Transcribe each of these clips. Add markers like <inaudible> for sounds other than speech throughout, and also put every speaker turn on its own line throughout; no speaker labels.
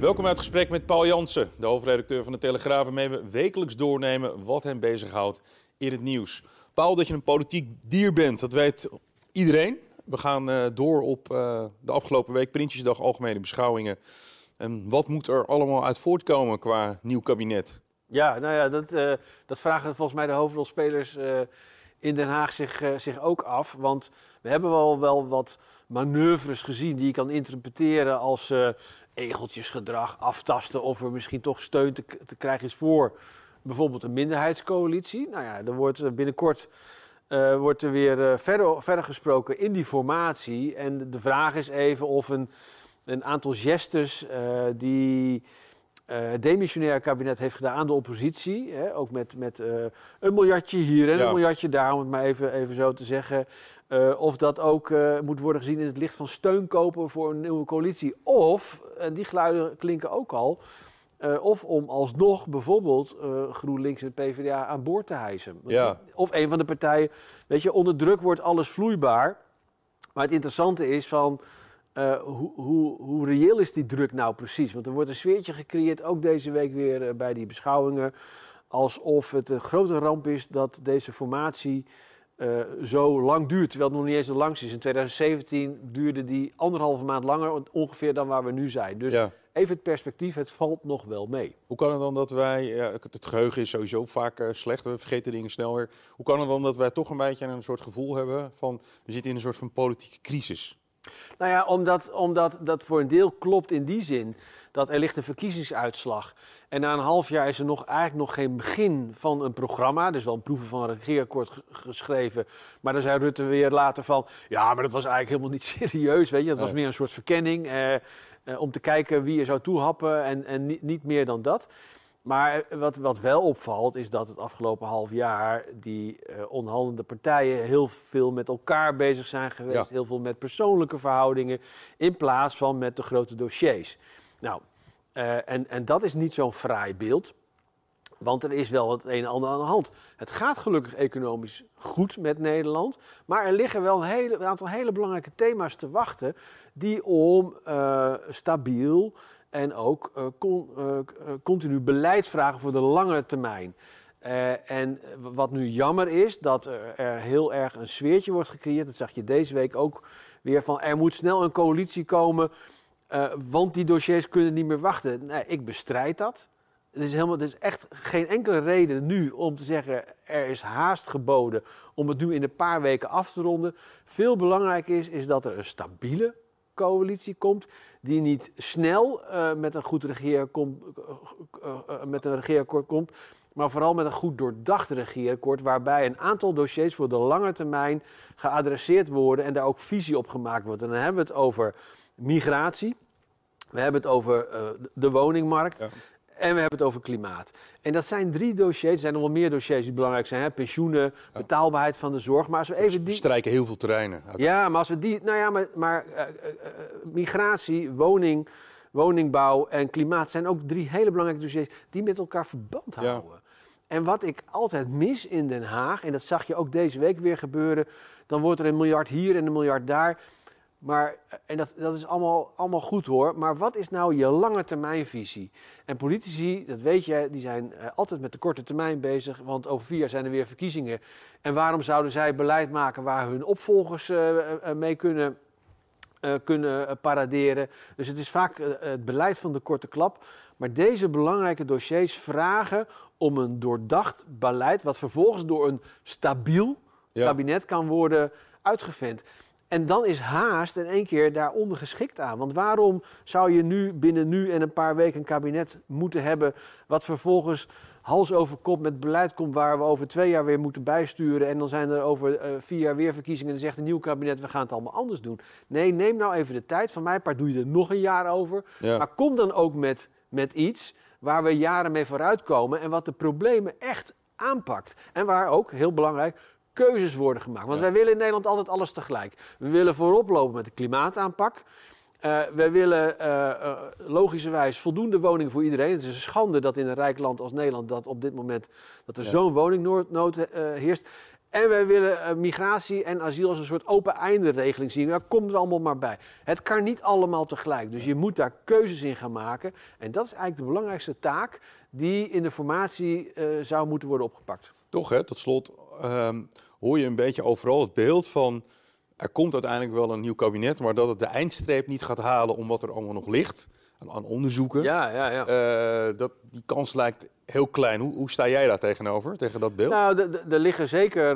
Welkom uit gesprek met Paul Jansen, de hoofdredacteur van de Telegraaf, waarmee we wekelijks doornemen wat hem bezighoudt in het nieuws. Paul, dat je een politiek dier bent, dat weet iedereen. We gaan uh, door op uh, de afgelopen week, Prinsjesdag, algemene beschouwingen. En wat moet er allemaal uit voortkomen qua nieuw kabinet?
Ja, nou ja, dat, uh, dat vragen volgens mij de hoofdrolspelers in Den Haag zich, zich ook af. Want we hebben wel, wel wat manoeuvres gezien die je kan interpreteren als egeltjesgedrag, aftasten of er misschien toch steun te, te krijgen is voor bijvoorbeeld een minderheidscoalitie. Nou ja, er wordt binnenkort uh, wordt er weer uh, verder, verder gesproken in die formatie. En de vraag is even of een, een aantal gestes uh, die het demissionair kabinet heeft gedaan aan de oppositie. Hè, ook met, met een miljardje hier en ja. een miljardje daar, om het maar even, even zo te zeggen. Of dat ook moet worden gezien in het licht van steun kopen voor een nieuwe coalitie. Of, en die geluiden klinken ook al, uh, of om alsnog bijvoorbeeld GroenLinks en PvdA aan boord te hijsen.
Ja.
Of een van de partijen. Weet je, onder druk wordt alles vloeibaar. Maar het interessante is van. Hoe, hoe, hoe, reëel is die druk nou precies? Want er wordt een sfeertje gecreëerd, ook deze week weer bij die beschouwingen. Alsof het een grote ramp is dat deze formatie zo lang duurt. Terwijl het nog niet eens de langste is. In 2017 duurde die anderhalve maand langer ongeveer dan waar we nu zijn. Dus
ja.
Even het perspectief, het valt nog wel mee.
Hoe kan het dan dat wij, ja, het geheugen is sowieso vaak uh, slecht, we vergeten dingen snel weer. Hoe kan het dan dat wij toch een beetje een soort gevoel hebben van, we zitten in een soort van politieke crisis?
Nou ja, omdat, omdat dat voor een deel klopt in die zin dat er ligt een verkiezingsuitslag. En na een half jaar is er nog, eigenlijk nog geen begin van een programma. Er is wel een proeven van een regeerakkoord geschreven. Maar dan zei Rutte weer later van... ja, maar dat was eigenlijk helemaal niet <laughs> serieus, weet je. Dat was meer een soort verkenning. Eh, uh, om te kijken wie er zou toehappen en, en niet, niet meer dan dat. Maar wat, wat wel opvalt is dat het afgelopen half jaar die uh, onhandelende partijen heel veel met elkaar bezig zijn geweest. Ja. Heel veel met persoonlijke verhoudingen in plaats van met de grote dossiers. Nou, uh, en, en dat is niet zo'n fraai beeld. Want er is wel het een en ander aan de hand. Het gaat gelukkig economisch goed met Nederland. Maar er liggen wel een, hele, een aantal hele belangrijke thema's te wachten. die om uh, stabiel en ook uh, con, uh, continu voor de lange termijn. en wat nu jammer is, dat er, er heel erg een sfeertje wordt gecreëerd. Dat zag je deze week ook weer van. Er moet snel een coalitie komen. want die dossiers kunnen niet meer wachten. Nee, ik bestrijd dat. Het is, helemaal, er is echt geen enkele reden nu om te zeggen er is haast geboden om het nu in een paar weken af te ronden. Veel belangrijker is, is dat er een stabiele coalitie komt die niet snel uh, met een goed regeerakkoord uh, uh, met een regeerakkoord komt, maar vooral met een goed doordacht regeerakkoord waarbij een aantal dossiers voor de lange termijn geadresseerd worden en daar ook visie op gemaakt wordt. En dan hebben we het over migratie, we hebben het over de woningmarkt. En we hebben het over klimaat. En dat zijn drie dossiers. Er zijn nog wel meer dossiers die belangrijk zijn. Hè? Pensioenen, betaalbaarheid van de zorg. Maar als we even die...
strijken heel veel terreinen.
Ja, maar als we die... Nou ja, maar, maar uh, uh, migratie, woning, woningbouw en klimaat... zijn ook drie hele belangrijke dossiers die met elkaar verband houden. Ja. En wat ik altijd mis in Den Haag... en dat zag je ook deze week weer gebeuren... dan wordt er een miljard hier en een miljard daar... Maar, en dat, dat is allemaal, allemaal goed hoor, maar wat is nou je lange termijnvisie? En politici, dat weet je, die zijn uh, altijd met de korte termijn bezig, want over vier jaar zijn er weer verkiezingen. En waarom zouden zij beleid maken waar hun opvolgers uh, uh, mee kunnen, kunnen paraderen? Dus het is vaak het beleid van de korte klap. Maar deze belangrijke dossiers vragen om een doordacht beleid, wat vervolgens door een stabiel ja. kabinet kan worden uitgevent. En dan is haast in één keer daaronder geschikt aan. Want waarom zou je nu binnen nu en een paar weken een kabinet moeten hebben wat vervolgens hals over kop met beleid komt waar we over twee jaar weer moeten bijsturen. En dan zijn er over uh, vier jaar weer verkiezingen en dan zegt een nieuw kabinet, we gaan het allemaal anders doen. Nee, neem nou even de tijd. Van mij part doe je er nog een jaar over.
Ja.
Maar kom dan ook met, met iets waar we jaren mee vooruitkomen en wat de problemen echt aanpakt. En waar ook, heel belangrijk, keuzes worden gemaakt. Want
Ja.
wij willen in Nederland altijd alles tegelijk. We willen voorop lopen met de klimaataanpak. Eh wij willen eh, eh, logischerwijs voldoende woningen voor iedereen. Het is een schande dat in een rijk land als Nederland dat op dit moment dat er
Ja.
zo'n woningnood heerst. En wij willen migratie en asiel als een soort open einde regeling zien. Daar komt er allemaal maar bij. Het kan niet allemaal tegelijk. Dus je moet daar keuzes in gaan maken. En dat is eigenlijk de belangrijkste taak die in de formatie zou moeten worden opgepakt.
Toch, hè, tot slot ehm, hoor je een beetje overal het beeld van... er komt uiteindelijk wel een nieuw kabinet... maar dat het de eindstreep niet gaat halen om wat er allemaal nog ligt... aan, aan onderzoeken.
Ja, ja, ja.
Eh, dat, die kans lijkt heel klein. Hoe, hoe sta jij daar tegenover, tegen dat beeld?
Nou, er liggen zeker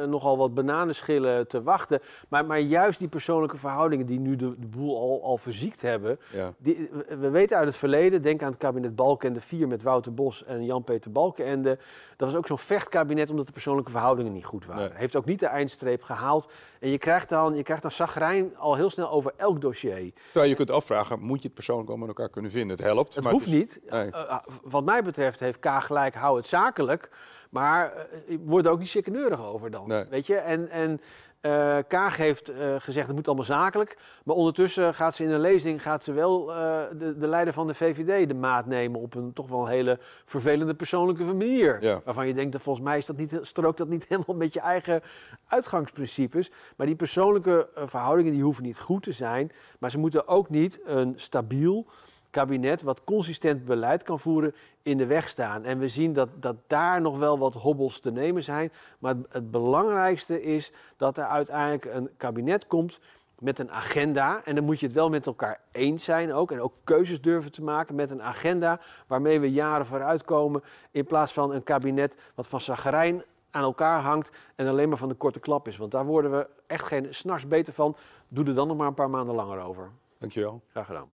eh, nogal wat bananenschillen te wachten. Maar, maar juist die persoonlijke verhoudingen die nu de, de boel al, al verziekt hebben.
ja.
Die, we- we weten uit het verleden, denk aan het kabinet Balkenende 4 met Wouter Bos en Jan-Peter Balkenende. Dat was ook zo'n vechtkabinet omdat de persoonlijke verhoudingen niet goed waren.
Nee.
Heeft ook niet de eindstreep gehaald. En je krijgt dan, je krijgt dan zagrijn al heel snel over elk dossier.
Terwijl je kunt afvragen, moet je het persoonlijk wel met elkaar kunnen vinden? Het helpt.
Het
maar
hoeft
is-
niet.
Nee.
Eh, eh, wat mij betreft heeft K gelijk, hou het zakelijk. Maar eh, ik word er ook niet chickeneurig over dan.
Nee.
Weet je? En, en eh, Kaag heeft eh, gezegd, het moet allemaal zakelijk. Maar ondertussen gaat ze in een lezing gaat ze wel eh, de, de leider van de VVD de maat nemen... op een toch wel een hele vervelende persoonlijke manier.
Ja.
Waarvan je denkt, dat volgens mij is dat niet, strookt dat niet <laughs> helemaal met je eigen uitgangsprincipes. Maar die persoonlijke eh, verhoudingen die hoeven niet goed te zijn. Maar ze moeten ook niet een stabiel kabinet wat consistent beleid kan voeren in de weg staan. En we zien dat, dat daar nog wel wat hobbels te nemen zijn. Maar het, het belangrijkste is dat er uiteindelijk een kabinet komt met een agenda. En dan moet je het wel met elkaar eens zijn ook. En ook keuzes durven te maken met een agenda waarmee we jaren vooruit komen. In plaats van een kabinet wat van zagrijn aan elkaar hangt en alleen maar van de korte klap is. Want daar worden we echt geen s'nachts beter van. Doe er dan nog maar een paar maanden langer over.
Dankjewel.
Graag gedaan.